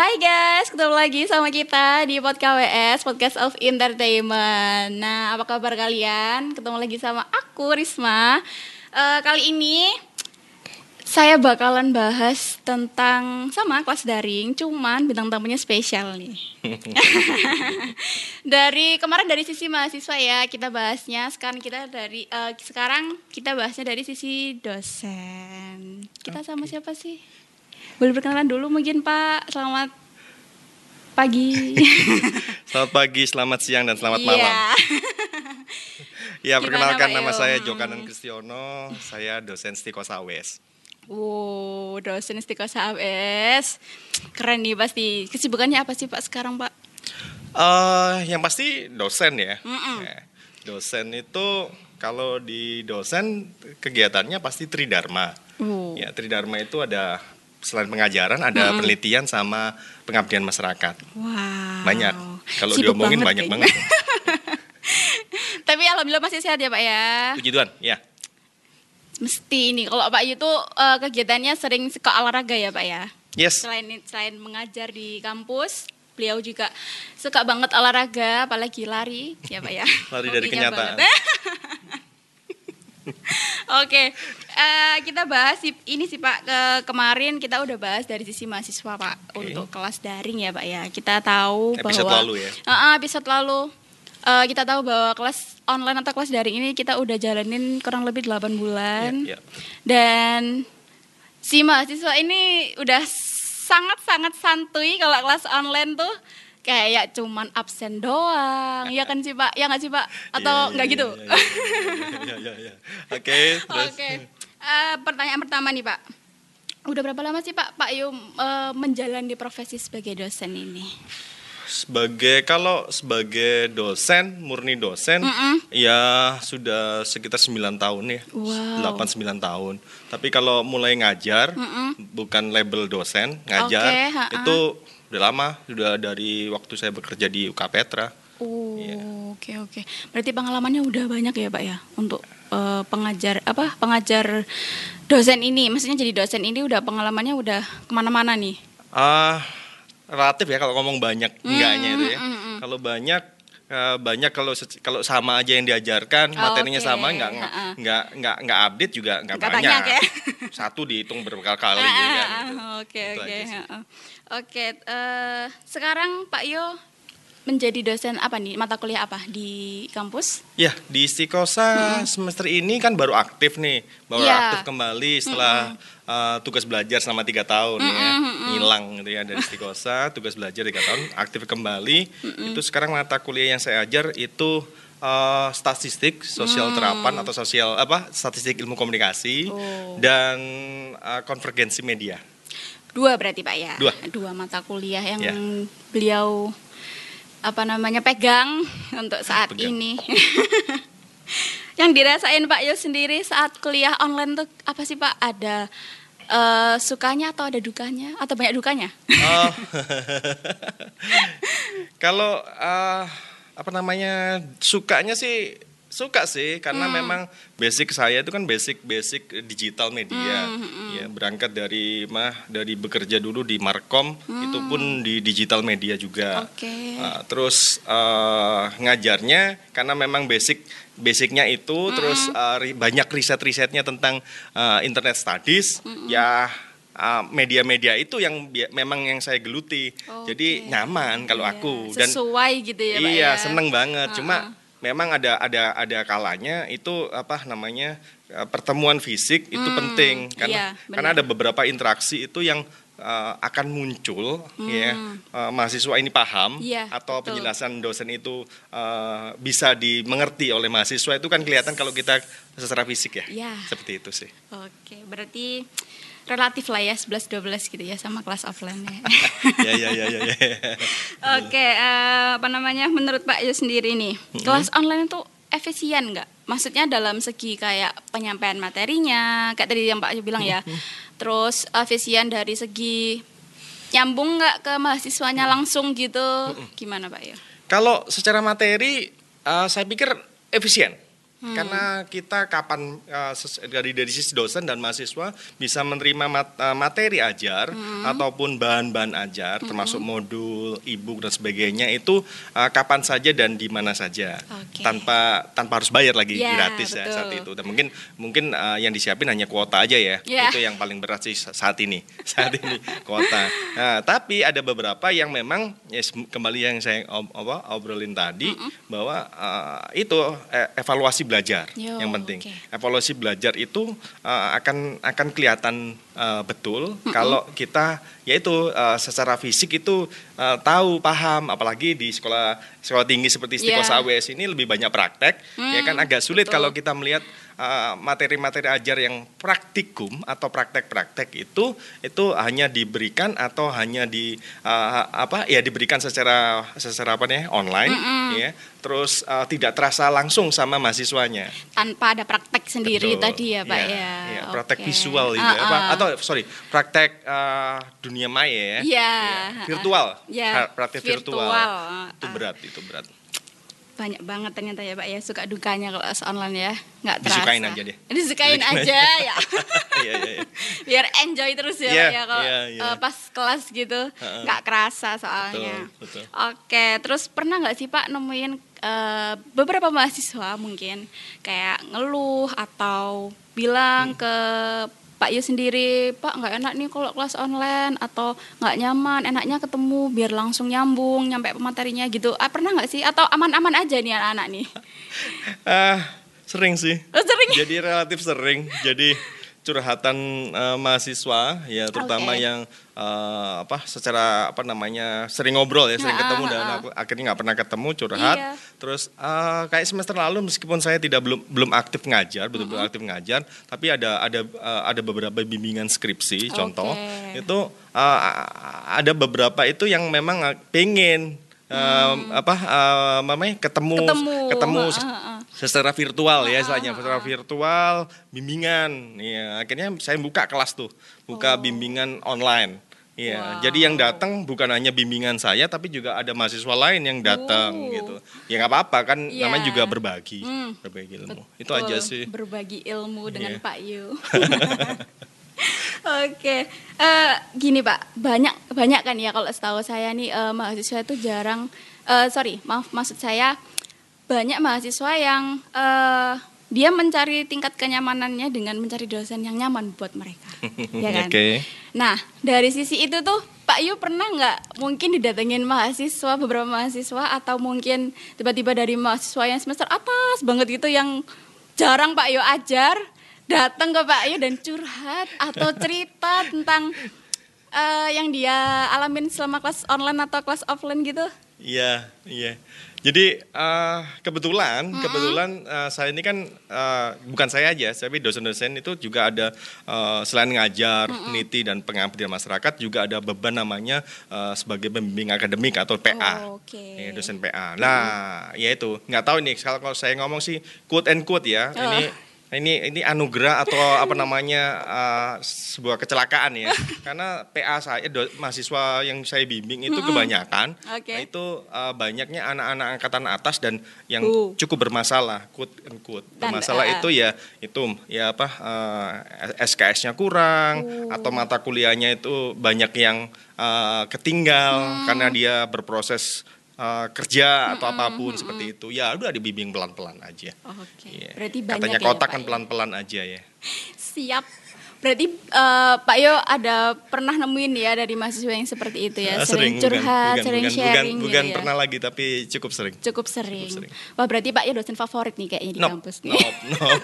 Hai guys, ketemu lagi sama kita di Podcast KWS, Podcast of Entertainment. Nah, apa kabar kalian? Ketemu lagi sama aku, Risma. Uh, kali ini saya bakalan bahas tentang sama kelas daring, cuman bintang tamunya spesial nih. dari kemarin dari sisi mahasiswa ya kita bahasnya, sekarang kita dari uh, sekarang kita bahasnya dari sisi dosen. Kita sama siapa sih? Boleh perkenalan dulu mungkin Pak. Selamat pagi. selamat pagi, selamat siang dan selamat malam. Iya. ya, perkenalkan nama saya Jokanan Kristiono, saya dosen Stiko Sawes. Wow, dosen Stiko Sawes. Keren nih pasti. Kesibukannya apa sih Pak sekarang, Pak? Uh, yang pasti dosen ya. Mm -mm. Dosen itu kalau di dosen kegiatannya pasti tridharma. Uh. Ya, tridharma itu ada selain pengajaran ada hmm. penelitian sama pengabdian masyarakat. Wow. Banyak. Kalau diomongin banget banyak kayaknya. banget. Tapi alhamdulillah masih sehat ya Pak ya. Puji Tuhan, ya. Mesti ini kalau Pak itu uh, kegiatannya sering ke olahraga ya Pak ya. Yes. Selain selain mengajar di kampus, beliau juga suka banget olahraga, apalagi lari ya Pak ya. lari dari kenyataan. Oke, uh, kita bahas ini sih Pak. Ke kemarin kita udah bahas dari sisi mahasiswa Pak okay. untuk kelas daring ya Pak ya. Kita tahu episode bahwa lalu ya. Uh, uh, episode lalu uh, kita tahu bahwa kelas online atau kelas daring ini kita udah jalanin kurang lebih 8 bulan. Yeah, yeah. Dan si mahasiswa ini udah sangat-sangat santuy kalau kelas online tuh kayak cuman absen doang. Ya kan sih pak? Ya nggak sih pak? Atau yeah, yeah, nggak yeah, gitu? yeah, oke oke. Uh, pertanyaan pertama nih pak. Udah berapa lama sih pak pak Yu uh, menjalani profesi sebagai dosen ini? Sebagai kalau sebagai dosen murni dosen mm -mm. ya sudah sekitar 9 tahun ya. Wow. 8 9 tahun. Tapi kalau mulai ngajar mm -mm. bukan label dosen ngajar okay, itu udah lama sudah dari waktu saya bekerja di UK Petra Oh, iya. oke oke. Berarti pengalamannya udah banyak ya, Pak ya, untuk uh, pengajar apa pengajar dosen ini. Maksudnya jadi dosen ini udah pengalamannya udah ke mana-mana nih? Ah, uh, relatif ya kalau ngomong banyak mm, enggaknya itu ya. Mm, mm. Kalau banyak uh, banyak kalau kalau sama aja yang diajarkan oh, materinya okay. sama nggak nggak uh -uh. nggak nggak nggak update juga nggak banyak, banyak ya? satu dihitung berkali-kali uh, uh, ya, oke oke oke uh, sekarang Pak Yo menjadi dosen apa nih mata kuliah apa di kampus? Ya di Istikosa hmm. semester ini kan baru aktif nih, baru ya. aktif kembali setelah hmm. Uh, tugas belajar selama tiga tahun hmm. ya, hilang gitu ya dari Istikosa, tugas belajar tiga tahun, aktif kembali. Hmm. Itu sekarang mata kuliah yang saya ajar itu uh, statistik sosial hmm. terapan atau sosial apa statistik ilmu komunikasi oh. dan uh, konvergensi media. Dua berarti pak ya? Dua. Dua mata kuliah yang ya. beliau apa namanya pegang untuk saat pegang. ini. yang dirasain Pak Yo sendiri saat kuliah online tuh apa sih Pak? Ada uh, sukanya atau ada dukanya atau banyak dukanya? Oh. Kalau uh, apa namanya sukanya sih suka sih karena hmm. memang basic saya itu kan basic basic digital media hmm, hmm, hmm. ya berangkat dari mah dari bekerja dulu di Markom hmm. itu pun di digital media juga okay. uh, terus uh, ngajarnya karena memang basic basicnya itu hmm. terus uh, banyak riset risetnya tentang uh, internet studies hmm. ya media-media uh, itu yang memang yang saya geluti. Okay. Jadi nyaman kalau iya. aku dan sesuai gitu ya, Pak Iya, ya? seneng banget. Uh -uh. Cuma memang ada ada ada kalanya itu apa namanya eh, pertemuan fisik itu hmm, penting karena iya, karena ada beberapa interaksi itu yang uh, akan muncul hmm. ya uh, mahasiswa ini paham iya, atau betul. penjelasan dosen itu uh, bisa dimengerti oleh mahasiswa itu kan kelihatan kalau kita secara fisik ya, ya. seperti itu sih. Oke berarti relatif lah ya 11 12 gitu ya sama kelas offline ya. ya ya ya ya. Oke, uh, apa namanya menurut Pak Yu sendiri nih, mm-hmm. kelas online itu efisien nggak? Maksudnya dalam segi kayak penyampaian materinya, kayak tadi yang Pak Yu bilang ya. Terus efisien dari segi nyambung nggak ke mahasiswanya langsung gitu? Gimana Pak Yu? Kalau secara materi uh, saya pikir efisien. Hmm. Karena kita kapan uh, dari dari sisi dosen dan mahasiswa bisa menerima mat, uh, materi ajar hmm. ataupun bahan-bahan ajar hmm. termasuk modul, e-book dan sebagainya itu uh, kapan saja dan di mana saja okay. tanpa tanpa harus bayar lagi yeah, gratis betul. ya saat itu. Dan mungkin mungkin uh, yang disiapin hanya kuota aja ya. Yeah. Itu yang paling berat sih saat ini. Saat ini kuota. Nah, tapi ada beberapa yang memang ya, kembali yang saya ob, obrolin tadi mm -hmm. bahwa uh, itu evaluasi belajar Yo, yang penting. Okay. Evaluasi belajar itu uh, akan akan kelihatan uh, betul mm -hmm. kalau kita yaitu uh, secara fisik itu uh, tahu paham apalagi di sekolah sekolah tinggi seperti Istiqosah yeah. AWS ini lebih banyak praktek mm, ya kan agak sulit betul. kalau kita melihat materi-materi uh, ajar yang praktikum atau praktek-praktek itu itu hanya diberikan atau hanya di uh, apa ya diberikan secara secara apa nih online mm -hmm. ya terus uh, tidak terasa langsung sama mahasiswanya tanpa ada praktek sendiri Betul. tadi ya pak ya, ya. ya praktek okay. visual uh, uh. Apa, atau sorry praktek uh, dunia maya ya, ya. ya. virtual ya. praktek virtual, virtual. itu berat itu berat banyak banget ternyata ya Pak ya. Suka dukanya kalau online ya. Nggak terasa. Disukain aja deh disukain, aja ya. Iya, iya, iya. biar enjoy terus ya yeah, Pak ya kalau yeah, yeah. Uh, pas kelas gitu. Nggak kerasa soalnya. Betul, betul. oke terus pernah nggak sih Pak nemuin uh, beberapa mahasiswa mungkin? Kayak ngeluh atau bilang hmm. ke Pak Yu sendiri, Pak nggak enak nih kalau kelas online atau nggak nyaman, enaknya ketemu biar langsung nyambung nyampe pematerinya gitu. Ah, pernah nggak sih? Atau aman-aman aja nih anak-anak nih? uh, sering sih. Oh, sering. Jadi relatif sering. Jadi curhatan uh, mahasiswa ya terutama okay. yang uh, apa secara apa namanya sering ngobrol ya sering ketemu dan aku akhirnya nggak pernah ketemu curhat iya. terus uh, kayak semester lalu meskipun saya tidak belum belum aktif ngajar betul-betul aktif ngajar tapi ada ada uh, ada beberapa bimbingan skripsi okay. contoh itu uh, ada beberapa itu yang memang pengen hmm. apa uh, mamanya ketemu ketemu, ketemu uh, uh secara virtual ya istilahnya secara virtual bimbingan ya akhirnya saya buka kelas tuh buka oh. bimbingan online Iya, wow. jadi yang datang bukan hanya bimbingan saya, tapi juga ada mahasiswa lain yang datang uh. gitu. Ya nggak apa-apa kan, yeah. namanya juga berbagi, hmm. berbagi ilmu. Betul. Itu aja sih. Berbagi ilmu dengan yeah. Pak Yu. Oke, okay. uh, eh, gini Pak, banyak banyak kan ya kalau setahu saya nih uh, mahasiswa itu jarang, uh, sorry, maaf maksud saya banyak mahasiswa yang uh, dia mencari tingkat kenyamanannya dengan mencari dosen yang nyaman buat mereka, ya kan? Okay. Nah dari sisi itu tuh Pak Yu pernah nggak mungkin didatengin mahasiswa beberapa mahasiswa atau mungkin tiba-tiba dari mahasiswa yang semester atas banget gitu yang jarang Pak Yu ajar datang ke Pak Yu dan curhat atau cerita tentang uh, yang dia alamin selama kelas online atau kelas offline gitu? Iya, iya. Jadi uh, kebetulan hmm. kebetulan uh, saya ini kan uh, bukan saya aja, tapi dosen-dosen itu juga ada uh, selain ngajar, hmm. peneliti dan pengabdian masyarakat juga ada beban namanya uh, sebagai pembimbing akademik atau PA, oh, okay. ya, dosen PA. Nah, hmm. ya itu nggak tahu nih kalau saya ngomong sih quote and quote ya, oh. ini Nah, ini ini anugerah atau apa namanya uh, sebuah kecelakaan ya karena PA saya do, mahasiswa yang saya bimbing itu kebanyakan okay. nah, itu uh, banyaknya anak-anak angkatan atas dan yang uh. cukup bermasalah quote quote bermasalah uh, itu ya itu ya apa uh, SKS-nya kurang uh. atau mata kuliahnya itu banyak yang uh, ketinggal hmm. karena dia berproses uh, kerja atau apa pun mm-hmm. seperti itu ya udah dibimbing pelan-pelan aja. Oh, Oke. Okay. Yeah. Berarti banyak Katanya ya, kotak kan ya? pelan-pelan aja ya. Siap. Berarti uh, Pak Yo ada pernah nemuin ya dari mahasiswa yang seperti itu ya, sering, sering curhat, bukan, sering bukan, sharing bukan, gitu bukan ya. pernah lagi tapi cukup sering. Cukup sering. Cukup sering. Wah berarti Pak Yo dosen favorit nih kayaknya di nope, kampus nih. Nope, nope.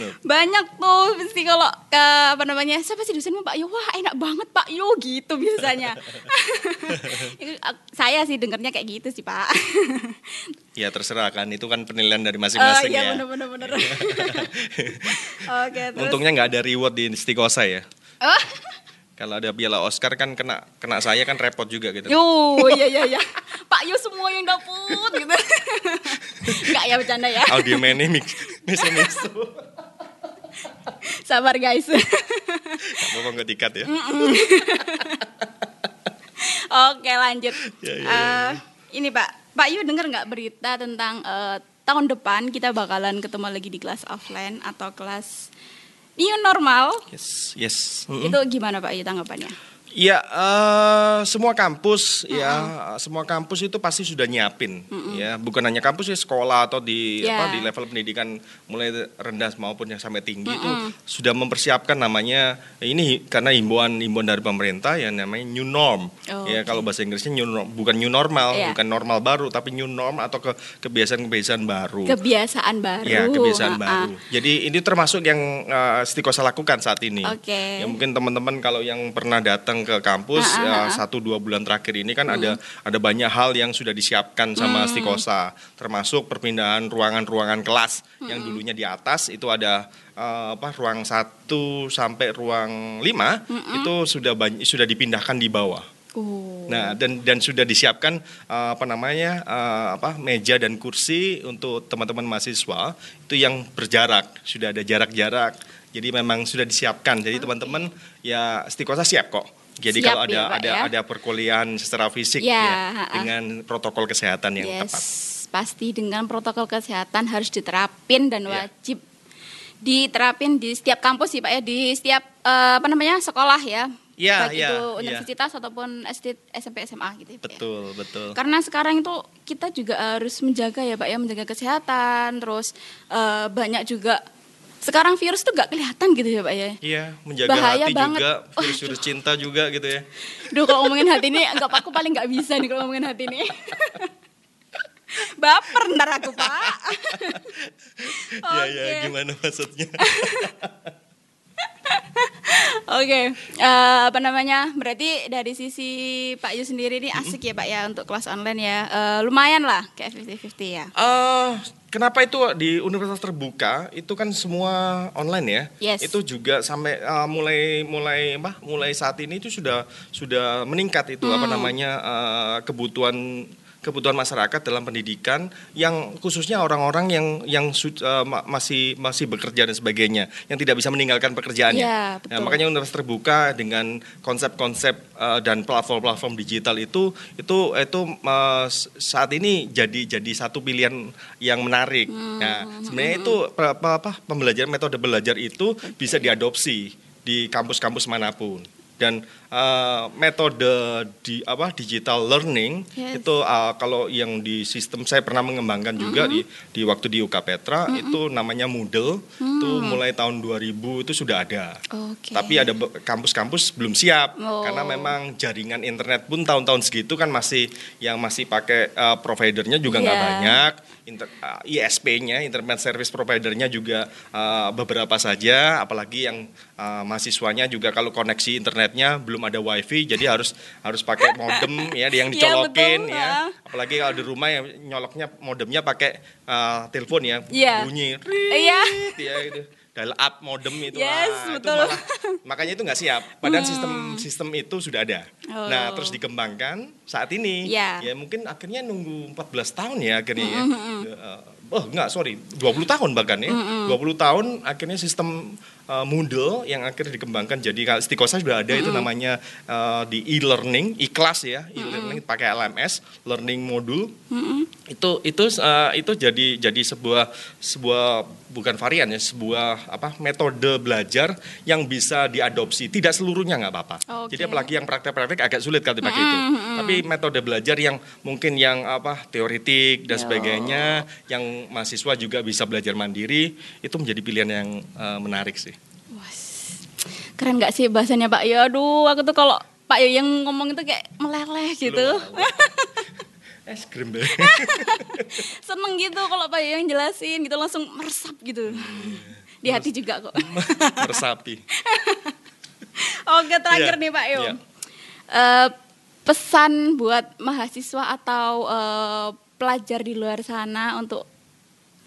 nope. Banyak tuh mesti kalau ke apa namanya siapa sih dosenmu Pak Yo? Wah enak banget Pak Yo gitu biasanya. Saya sih dengarnya kayak gitu sih Pak. Ya terserah kan, itu kan penilaian dari masing-masing uh, iya, ya. bener bener. Oke, terus. Untungnya nggak ada reward di Stikosa ya. Oh. Kalau ada piala Oscar kan kena kena saya kan repot juga gitu. Yo, iya iya iya. Pak Yo semua yang dapet gitu. Enggak ya bercanda ya. Audio ini mix mix Sabar guys. Mau nggak dikat ya? Oke lanjut. Ya, ya, ya. Uh, ini Pak, Pak Yu dengar nggak berita tentang uh, tahun depan kita bakalan ketemu lagi di kelas offline atau kelas new normal. Yes, yes. Mm -hmm. Itu gimana Pak ya tanggapannya? Ya, uh, semua kampus uh -huh. ya, semua kampus itu pasti sudah nyiapin uh -huh. ya, bukan hanya kampus ya sekolah atau di yeah. apa di level pendidikan mulai rendah maupun yang sampai tinggi uh -huh. itu sudah mempersiapkan namanya ini karena himbauan himbauan dari pemerintah yang namanya new norm. Oh, ya, okay. kalau bahasa Inggrisnya new norm, bukan new normal, yeah. bukan normal baru tapi new norm atau ke kebiasaan-kebiasaan baru. Kebiasaan baru. Ya, kebiasaan uh -huh. baru. Jadi ini termasuk yang uh, Stikosa lakukan saat ini. Okay. Ya mungkin teman-teman kalau yang pernah datang ke kampus uh, uh, uh. satu dua bulan terakhir ini kan uh. ada ada banyak hal yang sudah disiapkan sama uh. Stikosa termasuk perpindahan ruangan-ruangan kelas uh. yang dulunya di atas itu ada uh, apa ruang satu sampai ruang lima uh. itu sudah banyak sudah dipindahkan di bawah. Uh. Nah, dan dan sudah disiapkan uh, apa namanya uh, apa meja dan kursi untuk teman-teman mahasiswa itu yang berjarak, sudah ada jarak-jarak. Jadi memang sudah disiapkan. Jadi teman-teman okay. ya Stikosa siap kok jadi Siap kalau ada ya, ada ya? ada perkuliahan secara fisik ya, ya dengan protokol kesehatan yang yes, tepat. Pasti dengan protokol kesehatan harus diterapin dan ya. wajib diterapin di setiap kampus sih Pak ya, di setiap uh, apa namanya sekolah ya. Ya, baik ya, itu ya. universitas ya. ataupun SD, SMP, SMA gitu ya. Betul, ya. betul. Karena sekarang itu kita juga harus menjaga ya Pak ya, menjaga kesehatan, terus uh, banyak juga sekarang virus tuh gak kelihatan gitu ya pak ya? Iya menjaga Bahaya hati banget. juga virus-virus cinta juga gitu ya. Duh kalau ngomongin hati ini anggap aku paling gak bisa nih kalau ngomongin hati ini. Baper ntar aku pak. Iya okay. ya gimana maksudnya Oke, okay. uh, eh, apa namanya? Berarti dari sisi Pak Yu sendiri ini asik ya Pak ya untuk kelas online ya. Uh, lumayan lah kayak 50-50 ya. Uh, kenapa itu di universitas terbuka itu kan semua online ya? Yes. Itu juga sampai uh, mulai mulai apa? Mulai saat ini itu sudah sudah meningkat itu hmm. apa namanya uh, kebutuhan kebutuhan masyarakat dalam pendidikan yang khususnya orang-orang yang yang uh, masih masih bekerja dan sebagainya yang tidak bisa meninggalkan pekerjaannya. Ya, betul. Nah, makanya universitas terbuka dengan konsep-konsep uh, dan platform-platform digital itu itu itu uh, saat ini jadi jadi satu pilihan yang menarik. Hmm. Nah, sebenarnya itu apa, apa pembelajaran metode belajar itu okay. bisa diadopsi di kampus-kampus mana pun dan uh, metode di apa digital learning yes. itu uh, kalau yang di sistem saya pernah mengembangkan juga mm -hmm. di di waktu di UK Petra mm -hmm. itu namanya Moodle mm. itu mulai tahun 2000 itu sudah ada. Okay. Tapi ada kampus-kampus belum siap oh. karena memang jaringan internet pun tahun-tahun segitu kan masih yang masih pakai uh, providernya juga nggak yeah. banyak. Inter, uh, ISP-nya, Internet Service Providernya juga uh, beberapa saja, apalagi yang uh, mahasiswanya juga kalau koneksi internetnya belum ada wifi jadi harus harus pakai modem ya yang iya, dicolokin ya, ya. apalagi kalau di rumah ya nyoloknya modemnya pakai uh, telepon ya yeah. bunyi iya ya gitu dial up modem itu yes, ah, betul. itu malah makanya itu nggak siap padahal hmm. sistem sistem itu sudah ada oh. nah terus dikembangkan saat ini yeah. ya mungkin akhirnya nunggu 14 tahun ya akhirnya mm -hmm. ya uh, oh enggak sorry 20 tahun bahkan ya mm -hmm. 20 tahun akhirnya sistem uh, Moodle yang akhirnya dikembangkan jadi Stikosa sudah ada mm -hmm. itu namanya uh, di e-learning, e-class ya, e-learning mm -hmm. pakai LMS, learning module. Mm -hmm. Itu itu uh, itu jadi jadi sebuah sebuah bukan varian ya, sebuah apa metode belajar yang bisa diadopsi. Tidak seluruhnya nggak apa-apa. Okay. Jadi apalagi yang praktek-praktek agak sulit kalau dipakai mm -hmm. itu. Tapi metode belajar yang mungkin yang apa teoritik dan Yo. sebagainya yang mahasiswa juga bisa belajar mandiri itu menjadi pilihan yang uh, menarik sih. Keren gak sih bahasanya Pak Ya aduh aku tuh kalau Pak Yo yang ngomong itu kayak meleleh gitu. Es krim Seneng gitu kalau Pak Yo yang jelasin gitu langsung meresap gitu. Di hati juga kok. Meresapi. Oke terakhir yeah. nih Pak Yo. Yeah. Iya. Uh, pesan buat mahasiswa atau uh, pelajar di luar sana untuk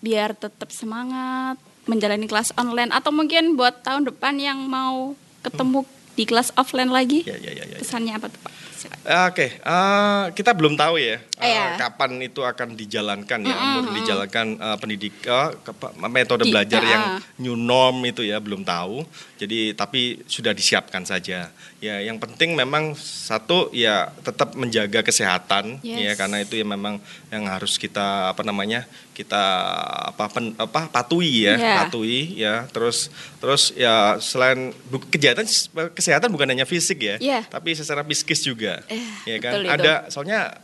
biar tetap semangat menjalani kelas online atau mungkin buat tahun depan yang mau ketemu hmm. Di kelas offline lagi? Ya, ya, ya, ya, Pesannya apa tuh Pak? Oke, okay. uh, eh, kita belum tahu ya. uh, kapan itu akan dijalankan ya, mm -hmm. dijalankan uh, pendidikan uh, metode Di, belajar uh, yang new norm itu ya belum tahu. Jadi tapi sudah disiapkan saja. Ya, yang penting memang satu ya tetap menjaga kesehatan ya, yes. ya karena itu ya memang yang harus kita apa namanya kita apa pen, apa patuhi ya, yeah. patuhi ya. Terus terus ya selain kejahatan kesehatan bukan hanya fisik ya, yeah. tapi secara psikis juga. Eh, ya kan? Ada soalnya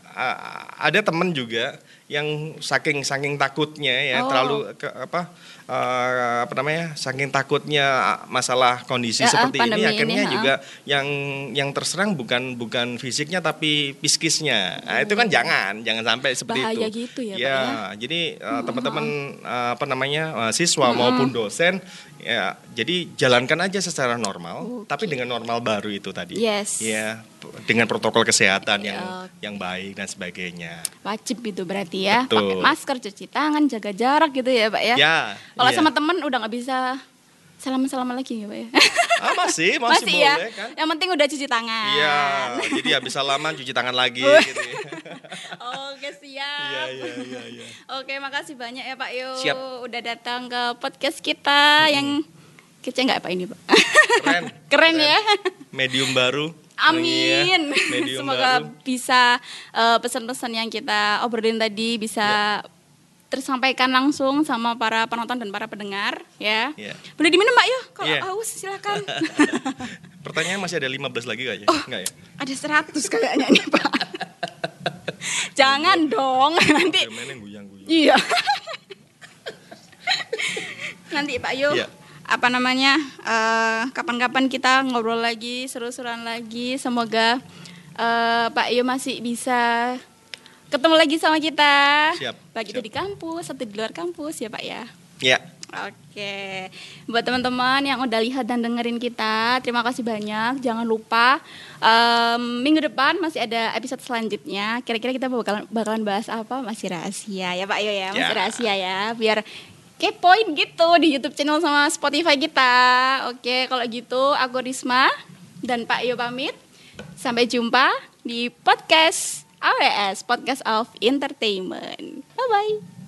ada temen juga yang saking saking takutnya ya oh. terlalu ke, apa uh, apa namanya saking takutnya masalah kondisi ya, seperti ini akhirnya ini, juga yang yang terserang bukan bukan fisiknya tapi psikisnya nah, itu kan oh. jangan jangan sampai seperti Bahaya itu gitu ya, ya ya? jadi uh, teman-teman uh, apa namanya uh, siswa hmm. maupun dosen ya jadi jalankan aja secara normal okay. tapi dengan normal baru itu tadi yes. ya dengan protokol kesehatan yang okay. yang baik dan sebagainya wajib itu berarti ya pakai masker cuci tangan jaga jarak gitu ya pak ya, ya kalau iya. sama temen udah nggak bisa salam-salaman lagi ya Pak ya? Ah, masih, masih, masih ya? boleh ya? kan. Yang penting udah cuci tangan. Iya, jadi habis salaman cuci tangan lagi gitu ya. Oke, siap. Iya, iya, iya, iya. Oke, makasih banyak ya Pak Yo. Siap. Udah datang ke podcast kita hmm. yang kece nggak Pak ini Pak? Keren. Keren, Keren ya. Medium baru. Amin. Medium Semoga baru. bisa uh, pesan-pesan yang kita obrolin tadi bisa ya tersampaikan langsung sama para penonton dan para pendengar ya. Yeah. Boleh diminum Mbak yuk kalau yeah. haus silakan. Pertanyaan masih ada 15 lagi kayaknya. Oh, Enggak ya? Ada 100 kayaknya nih Pak. Jangan dong nanti. Iya. nanti Pak Yu. Yeah. Apa namanya? kapan eh, kapan-kapan kita ngobrol lagi, seru-seruan lagi. Semoga uh, Pak Yu masih bisa ketemu lagi sama kita. Siap. Baik itu di kampus atau di luar kampus ya Pak ya. Ya. Oke, buat teman-teman yang udah lihat dan dengerin kita, terima kasih banyak. Jangan lupa um, minggu depan masih ada episode selanjutnya. Kira-kira kita bakalan bakalan bahas apa? Masih rahasia ya Pak Yo ya, masih ya. rahasia ya. Biar kepoin gitu di YouTube channel sama Spotify kita. Oke, kalau gitu aku Risma dan Pak Yo pamit. Sampai jumpa di podcast AWS Podcast of Entertainment. Bye bye.